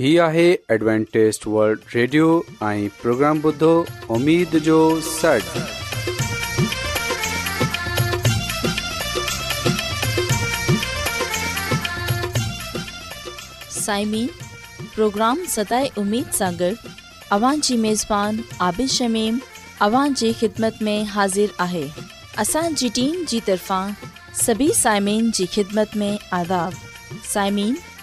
सभी साइमिन خدمت ख़िदमत آداب आज़ादु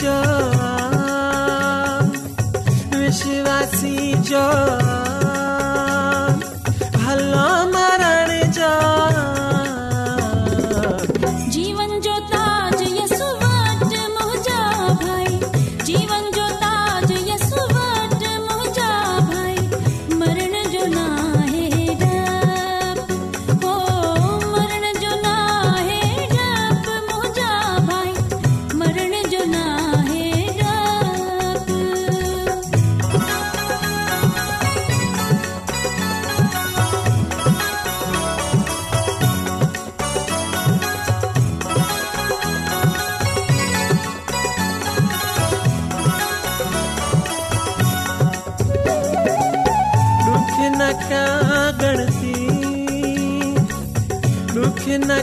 जा गण सी ॾुख न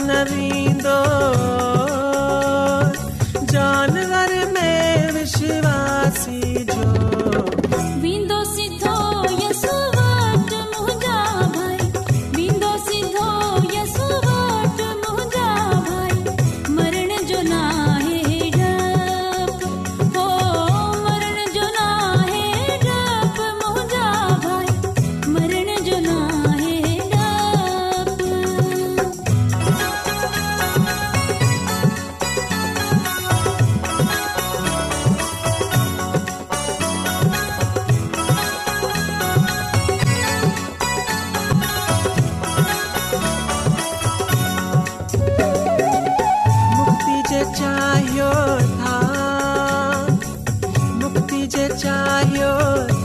नरी चाहियो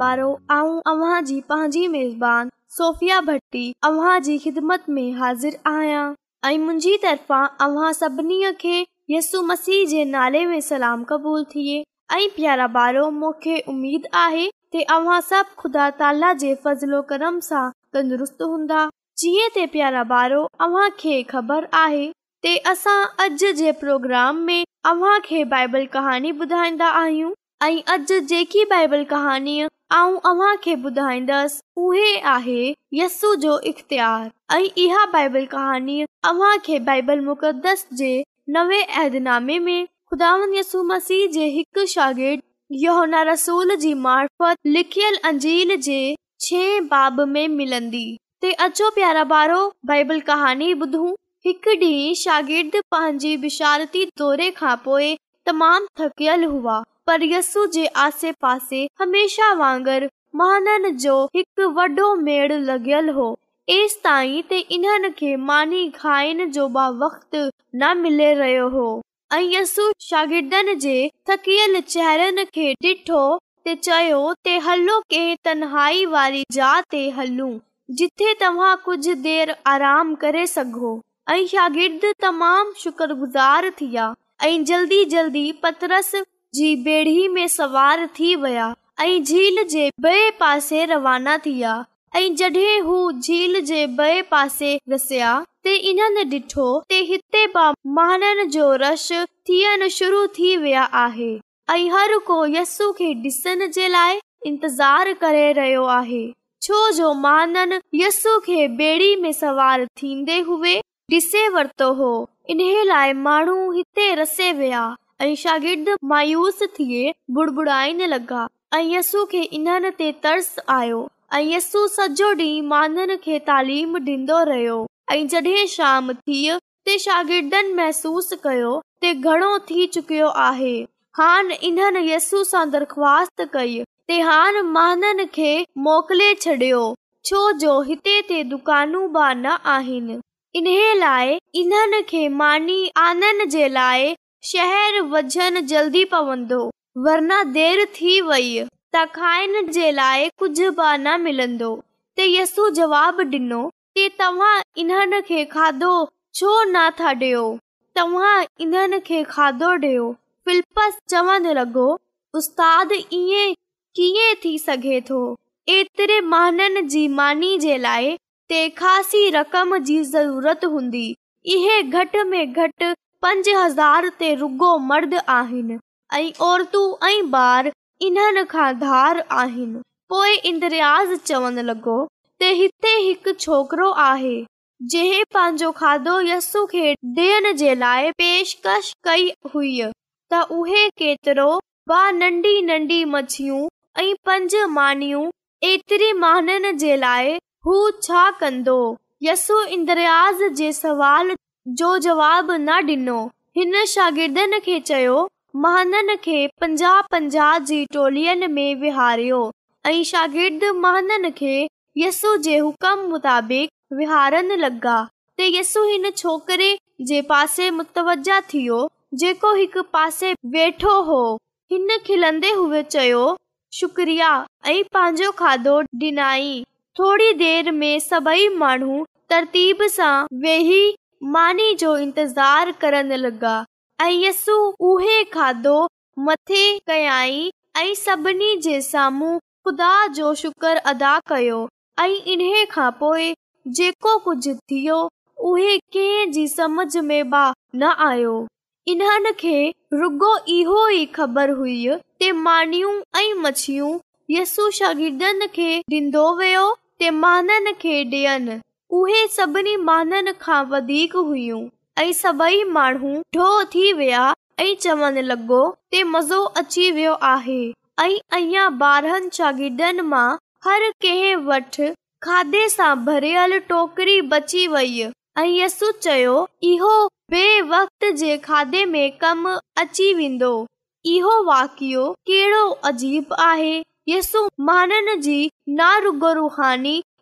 پيارو ااو اوا جي پاجي ميزبان صوفيا بھٽي اوا جي خدمت ۾ حاضر آيا ۽ منجي طرفا اوا سڀني کي يسوع مسيح جي نالے و سلام قبول ٿييه ۽ پيارا بارو مون کي اميد آهي ته اوا سڀ خدا تالا جي فضل و کرم سان تندرست هوندا چييه ته پيارا بارو اوا کي خبر آهي ته اسا اج جي پروگرام ۾ اوا کي بائبل ڪهاڻي ऐं अॼ जेकी बाइबल कहाणीअ आऊं अव्हां खे ॿुधाईंदसि उहे आहे यस्सू जो इख़्तियार ऐं इहा बाइबल कहानी जे हिकु शागिर्दु रसूल जी मार्फत लिखियल अंजील जे छह बाब में मिलंदी ते अचो प्यारा पारो बाइबल कहाणी ॿुधूं हिकु ॾींहुं शागिर्द पंहिंजी विशारती दौरे खां पोइ तमामु थकियल हुआ पर यसू जे आसे पासे हमेशा वांगर जो एक वड़ो मेड़ लगल हो एस के मानी खाइन जो बा वक्त ना मिले रहियो हो ऐं जे शागिर्द चेहरनि खे डि॒ठो ते चयो ते हलो के तनहाई वारी जलू जिथे तव्हां कुझु देर आराम करे सघो ऐं शागिर्द तमामु शुक्रगुज़ार गुज़ार थी आ जल्दी जल्दी पतरस बेड़ी में सवार थी विया ऐं झील जे रवाना थी विया ऐं झील जे बे पासे रसिया जो रश थियण शुरू थी वया आहे ऐं हर को यसू खे डि॒सण जे लाइ इंतज़ार करे रहियो आहे छोजो महान यसू खे बेड़ी में सवार थींदे हुई डि॒से वरतो हो इन्हीअ लाइ माण्हू हिते रसे वया ऐं शागिर्द मायूस थिए बुड़बुड़ लॻा ऐ यसू खे इन्हनि ते तर्स आयो ऐं यसू सजो डी माननि खे तालीम डि॒नो रहियो ऐं जॾहिं शागिर्दनि महिसूस कयो घणो थी चुकियो आहे हान इन्हनि यसू सां दरख़्वास्त कई ते हान मानन खे मोकिले छॾियो छो जो हिते बि न आहिनि इन्हे लाइ इन्हनि खे मानी आनन जे लाइ शहर वजन जल्दी पवंदो वरना देर थी वई त खाइण जे लाइ कुझ बि न मिलंदो ते यसु जवाब ॾिनो ते तव्हां इन्हनि खे खाधो छो न था ॾियो तव्हां इन्हनि खे खाधो ॾियो फिलपस चवण लॻो उस्ताद ईअं कीअं थी सघे थो एतिरे माननि जी मानी जे लाइ ते ख़ासी रक़म जी ज़रूरत हूंदी पंज हज़ार ते रुगो मर्द आहिनि ऐं औरतू ऐं बार इन्हनि पोएं इंद्रियाज़ चवनि लॻो हिते आहे जंहिं पांजो खाधो यस खे ॾियण जे लाइ पेशकश कई हुई त उहे केतिरो नंढी नंढी मछियूं ऐं पंज मानियूं ऐतिरी माननि जे लाइ हू छा कंदो यसु इंद्रियाज़ जे सवाल जो जवाब न ॾिनो हिन शागिर्दनि खे चयो महननि खे पंजा पंजाह जी टोलियुनि में विहारियो ऐं शागिर्द महननि खे यस्सु जे हुकम मुताबिक़ विहारण लगा ते यस्सु हिन छोकिरे जे पासे मुतवजा थियो जेको हिकु पासे वेठो हो हिन खिलंदे हुए चयो शुक्रिया ऐं पंहिंजो खाधो ॾिनाई थोरी देर में सभई माण्हू तरतीब सां वेही मानी जो इंतज़ार करण लगा ऐं यसू उहे खादो मथे कयाई ऐं सभिनी जे साम्हूं ख़ुदा जो शुक्र अदा कयो ऐं इन्हे खां पोए जेको कुझु थियो उहे कंहिं जी समझ में बि न आयो इन्हनि खे रुगो इहो ई ख़बर हुई ते मानियूं ऐं मछियूं यसु शागिर्दनि खे ॾींदो वियो ते माननि खे डि॒यनि सभिनी माननि खां वधीक हुयूं ऐं सभेई माण्हू थी वया ऐं चवनि लॻो ते मज़ो अची वियो आहे भरियल टोकरी बची वे ऐं यस इहो बे वक़्त जे खाधे में कम अची वेंदो इहो वाकियो कहिड़ो अजीब आए यस माननि जी नाग रुहानी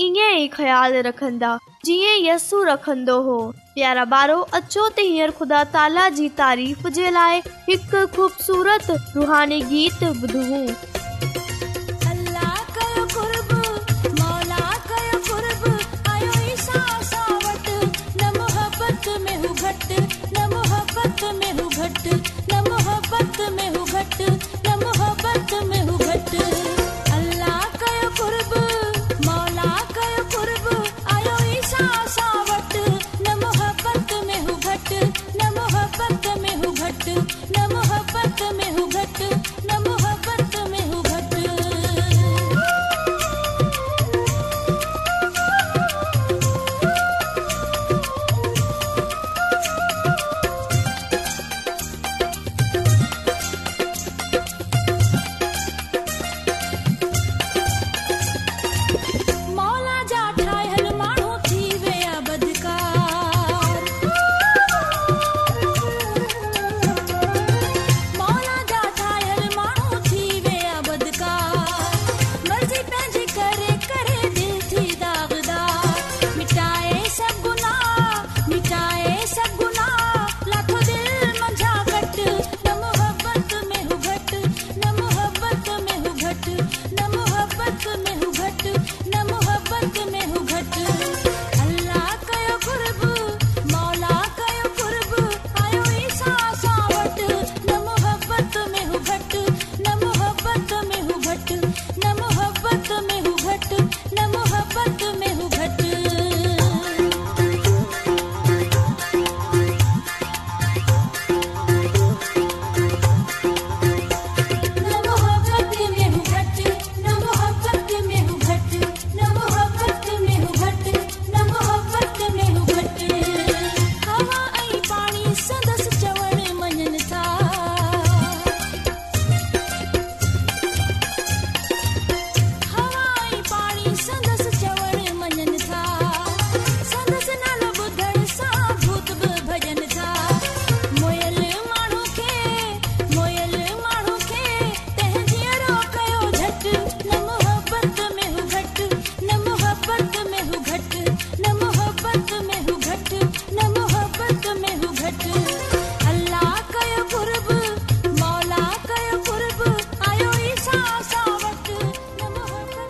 ईअं ई ख़्यालु रखंदा जीअं यसू रखंदो हो प्यारा ॿारो अचो त हींअर ख़ुदा ताला जी तारीफ़ जे लाइ हिकु ख़ूबसूरत रुहानी गीत ॿुधूं न मोहबत में हू घटि न मोहबत में हू घटि न मोहबत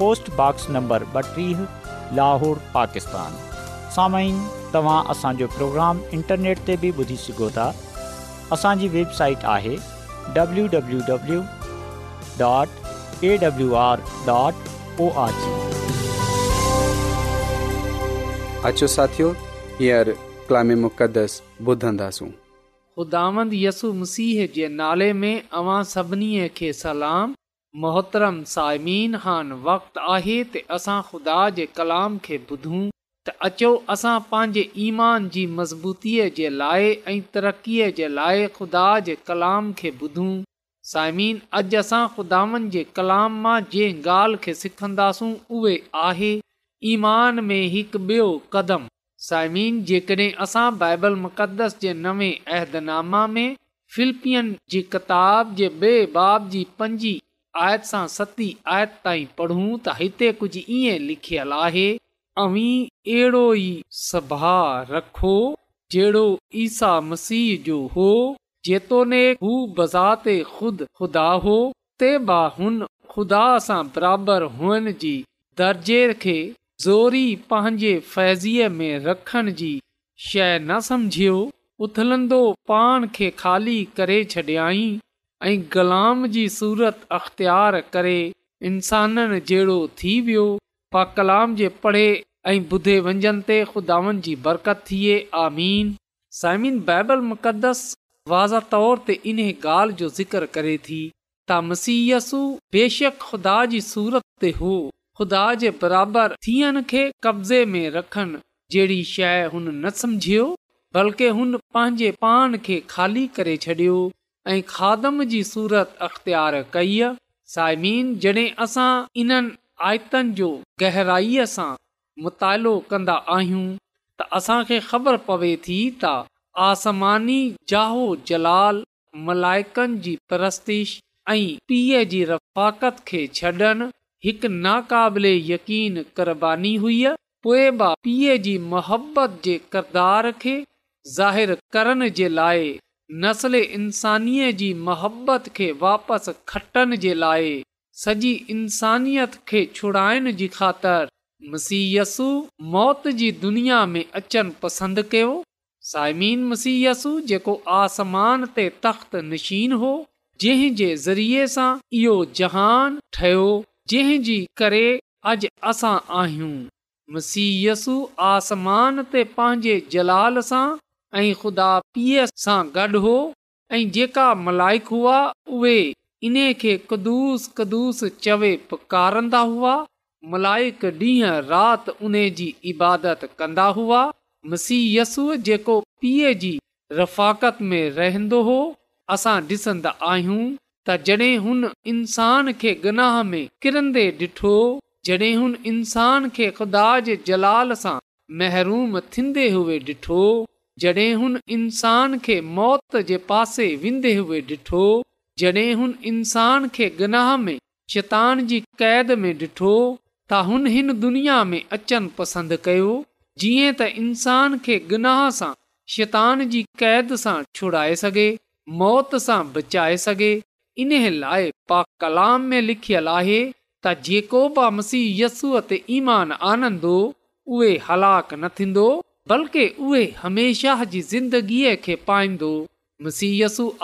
पोस्टबॉक्स नंबर ॿटीह लाहौर पाकिस्तान साम्हूं तव्हां असांजो प्रोग्राम इंटरनेट ते बि ॿुधी सघो था असांजी वेबसाइट आहे नाले में सभिनी खे सलाम मोहतरम साइमिन ख़ान वक़्तु आहे त असां ख़ुदा जे कलाम खे ॿुधूं त अचो असां पंहिंजे ईमान जी मज़बूतीअ जे लाइ ऐं तरक़ीअ जे लाइ ख़ुदा जे कलाम खे ॿुधूं साइमिन अॼु असां ख़ुदानि जे कलाम मां जंहिं ॻाल्हि खे सिखंदासूं उहे आहे ईमान में हिकु ॿियो कदम साइमीन जेकॾहिं असां बाइबल मुक़दस जे नवे अहदनामा में फिल्पियन जी किताब जे ॿिए बाब जी पंजी आयत सां सती आयत ताईं पढ़ूं त हिते कुझु ईअं लिखियलु आहे अवी अहिड़ो ई सभा रखो जहिड़ो ईसा मसीह जो हो जेतोने हू बज़ा ते ख़ुदि ख़ुदा हो ते बा हुन ख़ुदा सां बराबरि हुन जी दर्जे खे ज़ोरी पंहिंजे फ़ैज़ीअ में रखण जी शइ न समुझियो उथलंदो पाण खे खाली करे छॾियई ऐं ग़ुलाम जी सूरत अख़्तियार करे इंसाननि जहिड़ो थी वियो पा कलाम जे पढ़े ऐं ॿुधे वंजनि ते ख़ुदावन जी बरकत थिए आमीन साइमिन बाइबल मुक़दस वाज़ तौर ते इन्हे ॻाल्हि जो ज़िक्र करे थी त मसीयसु बेशक ख़ुदा जी सूरत ते हो ख़ुदा जे बराबरि थियण खे कब्ज़े में रखनि जहिड़ी शइ हुन न सम्झियो बल्कि हुन पंहिंजे पाण खे खाली करे छॾियो ऐं खादम जी सूरत अख़्तियार कई साइमी असां इन आयत जो गहराईअ सां मुतालो कंदा आहियूं त असांखे ख़बर पवे थी त आसमानी जाहो जलाल मलाइकनि जी परस्तिश ऐं पीउ जी रफ़ाकत खे छॾण हिकु नाक़ाबिले यकीन कुरबानी हुई पोए बि पीउ जी मुहबत जे किरदार खे ज़ाहिरु करण जे लाइ नसल इंसानीअ जी मोहबत खे वापसि खटण जे लाइ सॼी इंसानियत खे छुड़ाइण जी ख़ातिर मसीयसु मौत जी दुनिया में अचणु पसंदि कयो साइमीन मसीयसु जेको आसमान ते तख़्त नशीन हो जंहिं जे ज़रिए सां इहो जहान ठहियो जी करे अॼु असां आहियूं मसीयसु आसमान ते पंहिंजे जलाल सां ऐं ख़ुदा पीउ सां गॾु हो ऐं जेका मलाइक हुआ उहे इन खे कदुस कदुस चवे पकारंदा हुआ मलाइक ॾींहं राति उन जी इबादत कंदा हुआस जेको पीउ जी रफ़ाकत में रहंदो हो असां ॾिसंदा आहियूं तॾहिं हुन इंसान खे गनाह में किरंदे ॾिठो जॾहिं हुन इंसान खे ख़ुदा जे जलाल सां महरूम थींदे हुए ॾिठो जॾहिं हुन इंसान खे मौत जे पासे वेंदे हुए ॾिठो जॾहिं हुन इंसान खे गिनाह में शैतान जी क़ैद में ॾिठो त हुन हिन दुनिया में अचनि पसंदि कयो जीअं त इंसान खे गिनाह सां शैतान जी क़ैद सां छुड़ाए सघे मौत सां बचाए सघे इन्हे लाइ पा कलाम में लिखियलु आहे त जेको बि मसीह यस्सूअ ते ईमान आनंदो उहे हलाक न थींदो बल्कि उहे हमेशह जी ज़िंदगीअ खे पाईंदो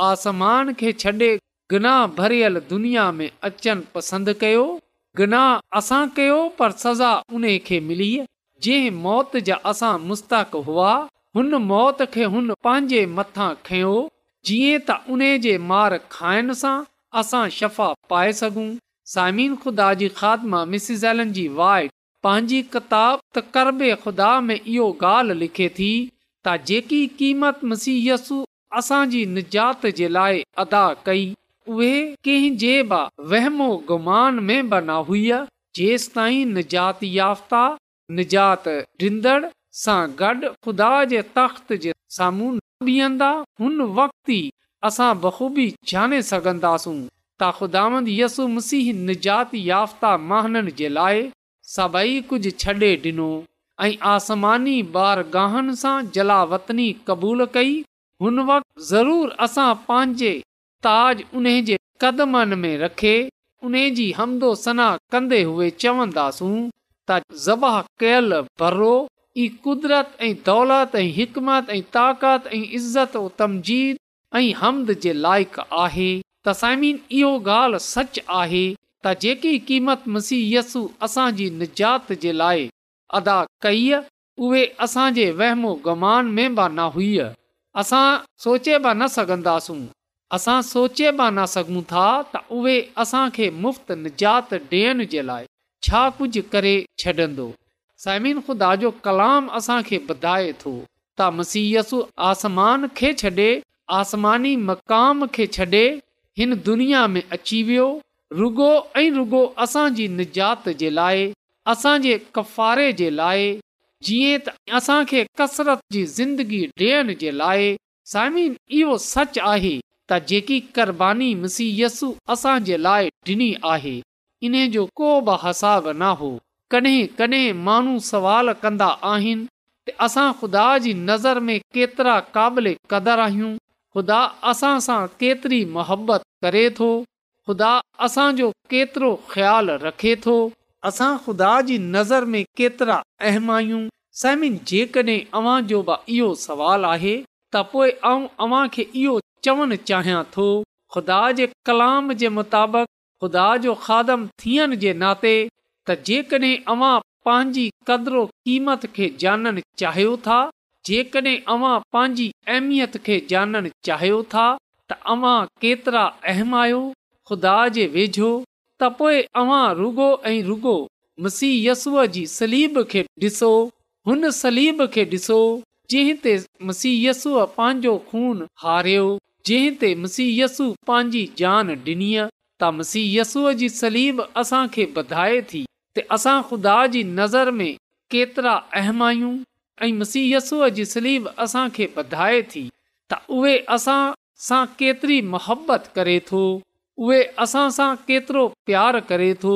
आसमान खे छॾे गनाह भरियल दुनिया में अचनि पसंदि कयो गिनाह असां कयो पर सज़ा उन खे मिली जंहिं मौत जा असां मुस्तक़ मौत खे हुन पंहिंजे मथां खयो जीअं त उन जे मार खाइण सां असां शफ़ा पाए सघूं सामिन ख़ुदा जी ख़ात्मा जी वाइट पंहिंजी किताब त करबे ख़ुदा में इहो ॻाल्हि लिखे थी त जेकी कीमती यसु असांजी निजात जे लाइ अदा कई गुमान में कंहिं हुआ निजाति याफ़्ता निजात सां गॾु ख़ुदा जे तख़्त जे साम्हूं न बीहंदा हुन वक़्त असां बख़ूबी ॼाणे सघंदासूं त ख़ुदा यसु मसीह निजात याफ़्ता महननि जे लाइ सभई कुझ छॾे डि॒नो ऐं सना कंदे हुए चवंदासूं कुदरत ऐं दौलत ऐं हिकमत ऐं ताक़त ऐं इज़तीर ऐं हमद जे लाइक़ आहे तसामीन इहो ॻाल्हि सच आहे त जेकी क़ीमत मसीयसु असांजी निजात जे लाइ अदा कई उहे असांजे वहिमो गमान में बि न हुई असां सोचे बि न सघंदासूं असां सोचे बि न सघूं था त उहे असां मुफ़्त निजात ॾियण जे लाइ छा कुझु करे छॾंदो समिन ख़ुदा जो कलाम असां खे ॿुधाए थो त मसीयसु आसमान खे छॾे आसमानी मक़ाम खे छॾे हिन दुनिया में अची वियो रुगो ऐं रुॻो असांजी निजात जे लाइ असांजे कफ़ारे जे लाइ जीअं त असांखे कसरत जी ज़िंदगी ॾियण जे लाइ साइमिन इहो सच आहे त जेकी क़ुरानी मसीहस असांजे लाइ ॾिनी आहे इन जो को बि असाब न हो कॾहिं कॾहिं माण्हू सवाल कंदा आहिनि असां ख़ुदा जी नज़र में केतिरा क़ाबिले क़दुरु आहियूं ख़ुदा असां सां केतिरी मोहबत करे थो ख़ुदा असांजो केतिरो ख़्यालु रखे थो असां ख़ुदा जी नज़र में केतिरा अहम आहियूं समीन जेकॾहिं अव्हां जो इहो सवाल आहे त पोएं अव्हां खे इहो चवणु चाहियां थो ख़ुदा जे कलाम जे मुताबिक़ ख़ुदा जो खादम थियण जे नाते त जेकॾहिं अवां पंहिंजी क़दर क़ीमत खे ॼाणणु चाहियो था जेकॾहिं अवां पंहिंजी अहमियत खे ॼाणणु चाहियो था त अव्हां केतिरा अहम आहियो ख़ुदा जे वेझो त पोइ अव्हां रुगो ऐं रुॻो मुसीहसूअ जी सलीब खे ॾिसो हुन सलीब खे ॾिसो जंहिं ते मुसीहय यसूअ पंहिंजो खून हारियो जंहिं ते मुसी यसु पंहिंजी जान ॾिनी त मसीह यसूअ जी सलीब असांखे ॿधाए थी त असां ख़ुदा जी नज़र में केतिरा अहम आहियूं ऐं मुसीहय यसूअ जी सलीब असांखे ॿधाए थी त उहे असां सां केतिरी मोहबत करे थो उहे केतिरो प्यार करे थो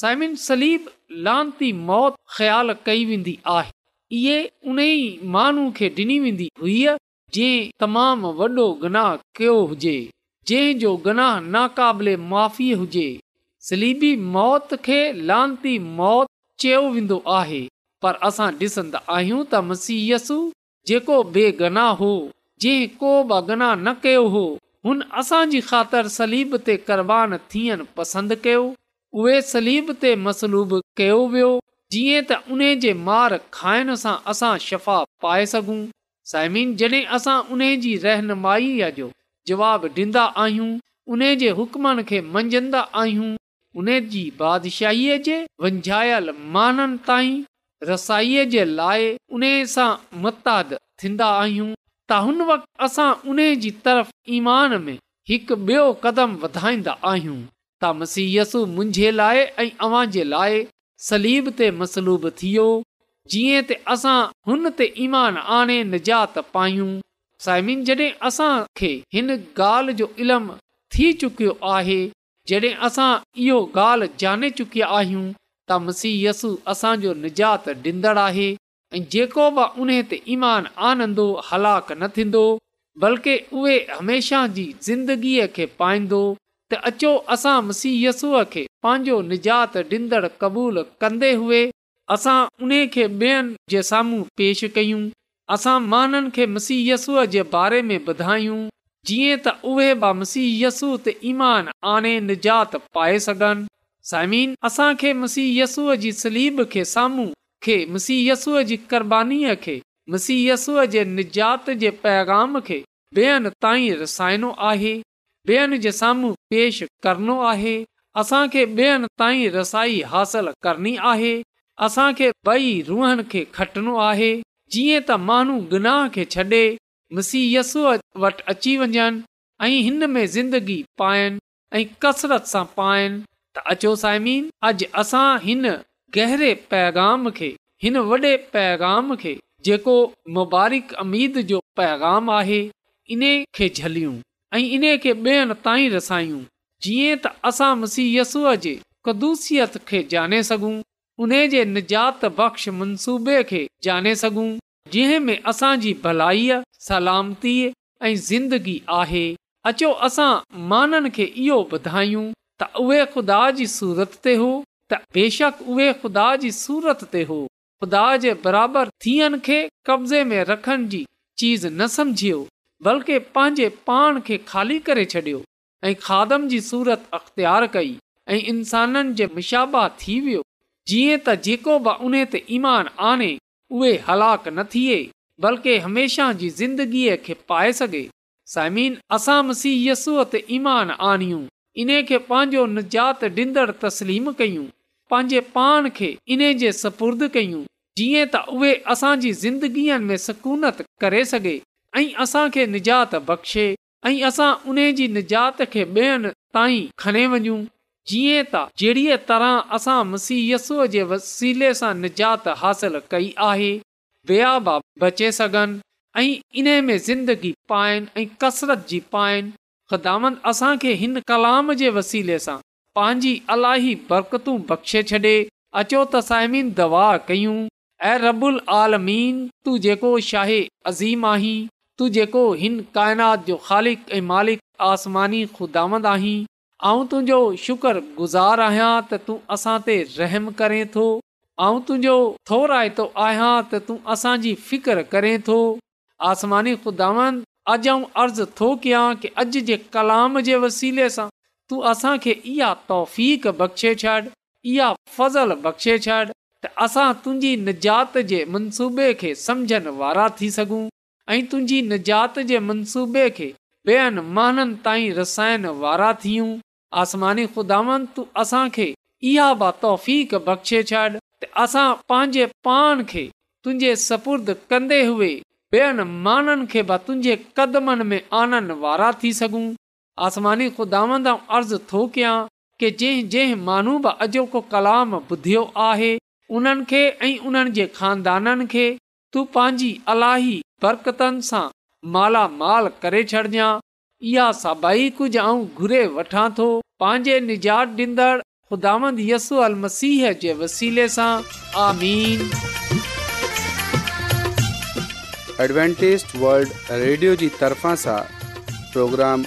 साइमिन सलीब लानती मौत ख़्यालु कई वेंदी आहे इहे उन ई माण्हू खे डि॒नी वेंदी हुमाम वॾो गनाह कयो हुजे जंहिं जो गनाह नाक़ाबिले माफ़ी हुजे सलीबी मौत खे लानती मौत चयो वेंदो आहे पर असां डि॒सन्दा आहियूं त मसीयसु जेको बेगनाह हो जंहिं को बि न कयो हो हुन असांजी ख़ातिर सलीब ते कुर्बान थियण पसंदि कयो उहे सलीब ते मसलूब कयो वियो जीअं त उन जे मार खाइण सां असां शफ़ा पाए सघूं साइमिन जॾहिं असां उन जी रहनुमाईअ जो जवाबु ॾींदा आहियूं उन जे हुकमनि खे मंझंदा आहियूं उन जी बादशाहीअ जे वंझायल माननि ताईं रसाईअ जे लाइ उन सां मुताद थींदा आहियूं त हुन वक़्ति असां उन जी तरफ़ ईमान में हिकु ॿियो कदम वधाईंदा आहियूं त मसीयसु मुंहिंजे लाइ ऐं अव्हां जे लाइ सलीब ते मसलूब थियो जीअं त असां हुन ते ईमानु आणे निजात पायूं साइमिन जॾहिं असांखे हिन ॻाल्हि जो इल्मु थी चुकियो आहे जॾहिं असां इहो ॻाल्हि जाने चुकिया आहियूं त मसियसु असांजो निजातु ॾींदड़ु आहे जेको बि उन ते ईमान आनंदो हलाक न थींदो बल्कि उहे हमेशह जी ज़िंदगीअ खे पाईंदो त अचो असां मुसीहय यसूअ खे पंहिंजो निजात ॾींदड़ु क़बूल कंदे हुए असां उन खे ॿियनि जे साम्हूं पेश कयूं असां माननि खे मुसीहय यसूअ जे बारे में ॿुधायूं जीअं त उहे बि मसीह यसू ते ईमान आने निजात पाए सघनि साइमीन असांखे मुसीहय यसूअ जी सलीब खे साम्हूं खे मुसीयसूअ जी क़ुर्बानीबानीअ खे मुसीयसूअ जे निजात जे पैगाम खे ॿियनि ताईं रसाइणो आहे ॿेअनि जे साम्हूं पेश करणो आहे असांखे ॿियनि ताईं रसाई हासिल करणी आहे असांखे ॿई रूहनि खे खटणो आहे जीअं त माण्हू गनाह खे छॾे मुसीहयसूअ वटि अची वञनि ऐं हिन में ज़िंदगी पाइनि ऐं कसरत सां पाइनि त अचो साइमीन अॼु असां हिन गहरे पैगाम खे हिन वॾे पैगाम खे जेको मुबारक अमीद जो पैगाम आहे इन खे झलियूं ऐं इन खे ॿियनि ताईं रसायूं जीअं त असां मसीयसूअ जे कदुसियत खे जाने सघूं उन जे निजात बख़्श मनसूबे खे जाने सघूं जंहिं में असांजी भलाई सलामती ऐं ज़िंदगी आहे अचो असां माननि खे इहो ॿुधायूं त उहे ख़ुदा जी सूरत ते हो त बेशक उहे ख़ुदा जी सूरत ते हो ख़ुदा जे बराबरि थियनि खे कब्ज़े में रखण जी चीज़ न समुझियो बल्कि पंहिंजे पाण खे खाली करे छॾियो ऐं खाधनि जी सूरत अख़्तियार कई ऐं इंसाननि जे मुशाबा थी वियो जीअं त जेको बि उन ते ईमान आने उहे हलाक न थिए बल्कि हमेशह जी ज़िंदगीअ खे पाए सघे साइमीन असां मसीहयसूअ ते ईमान आणियूं इन खे पंहिंजो निजात ॾींदड़ तस्लीम कयूं पंहिंजे पाण खे इन जे सपुर्द कयूं जीअं त उहे असांजी ज़िंदगीअ में सकूनत करे सघे ऐं असां निजात बख़्शे ऐं असां उन जी निजात खे ॿियनि ताईं खणे वञूं जीअं त जहिड़ीअ तरह असां मसीहयसूअ जे वसीले सां निजात हासिल कई आहे बेहा बाब बचे सघनि ऐं इन में ज़िंदगी पाइनि ऐं कसरत जी पाइनि ख़िदाम असांखे हिन कलाम जे वसीले सां पंहिंजी अलाही बरकतू बख़्शे छॾे अचो त सायमी दवा कयूं ऐं रबुल आलमीन तू जेको अज़ीम आहीं तूं जेको हिन काइनात जो ख़ालिक ऐं मालिक आसमानी ख़ुदांद आहीं ऐं तुंहिंजो शुक्र गुज़ार आहियां त तूं असां ते रहम करें थो ऐं तुंहिंजो थो राइतो आहियां त तूं असांजी फिकिर करें थो आसमानी ख़ुदांद अॼु आऊं अर्ज़ु थो कयां की अॼु जे कलाम जे वसीले सां तूं असांखे इहा तौफ़ बख़्शे छॾ इहा फज़ल बख़्शे छॾ त असां तुंहिंजी निजात जे मनसूबे खे समुझनि वारा थी सघूं ऐं तुंहिंजी निजात जे मनसूबे खे ॿियनि माननि ताईं रसाइण वारा थियूं आसमानी खुदावन तूं असांखे इहा ब बख़्शे छॾ त असां पंहिंजे पाण खे तुंहिंजे सपुर्द कंदे हुए ॿियनि माननि खे तुंहिंजे कदमनि में आनंद वारा थी सघूं आसमानी ख़ुदांद अर्ज़ु थो कयां की जंहिं जंहिं माण्हू बि अॼोको कलाम ॿुधियो आहे उन्हनि खे ऐं जे खानदाननि खे तूं पंहिंजी अलाही बरकतनि सां मालामाल करे छॾिजांइ इहा सभई कुझु आऊं घुरे वठां थो पंहिंजे निजात ॾींदड़ ख़ुदांद यसू अल मसीह जे वसीले आमीन एडवेंटेज वल्ड रेडियो जी तरफ़ा सां प्रोग्राम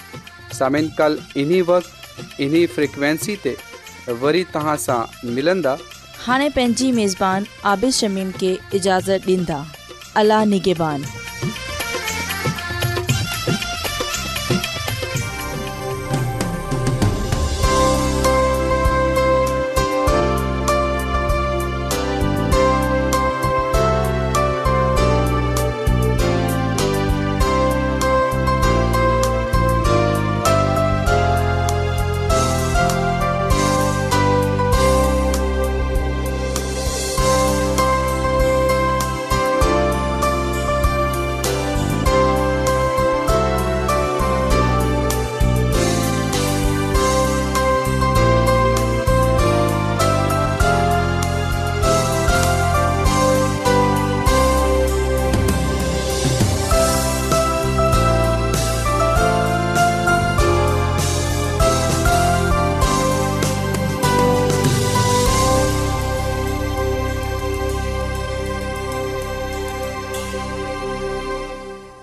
کل इन्ही वक़्तु इन्हीअ फ्रीक्वेंसी تے وری तव्हां सां ملندا हाणे पंहिंजी میزبان عابد शमीम کے اجازت دیندا اللہ نگہبان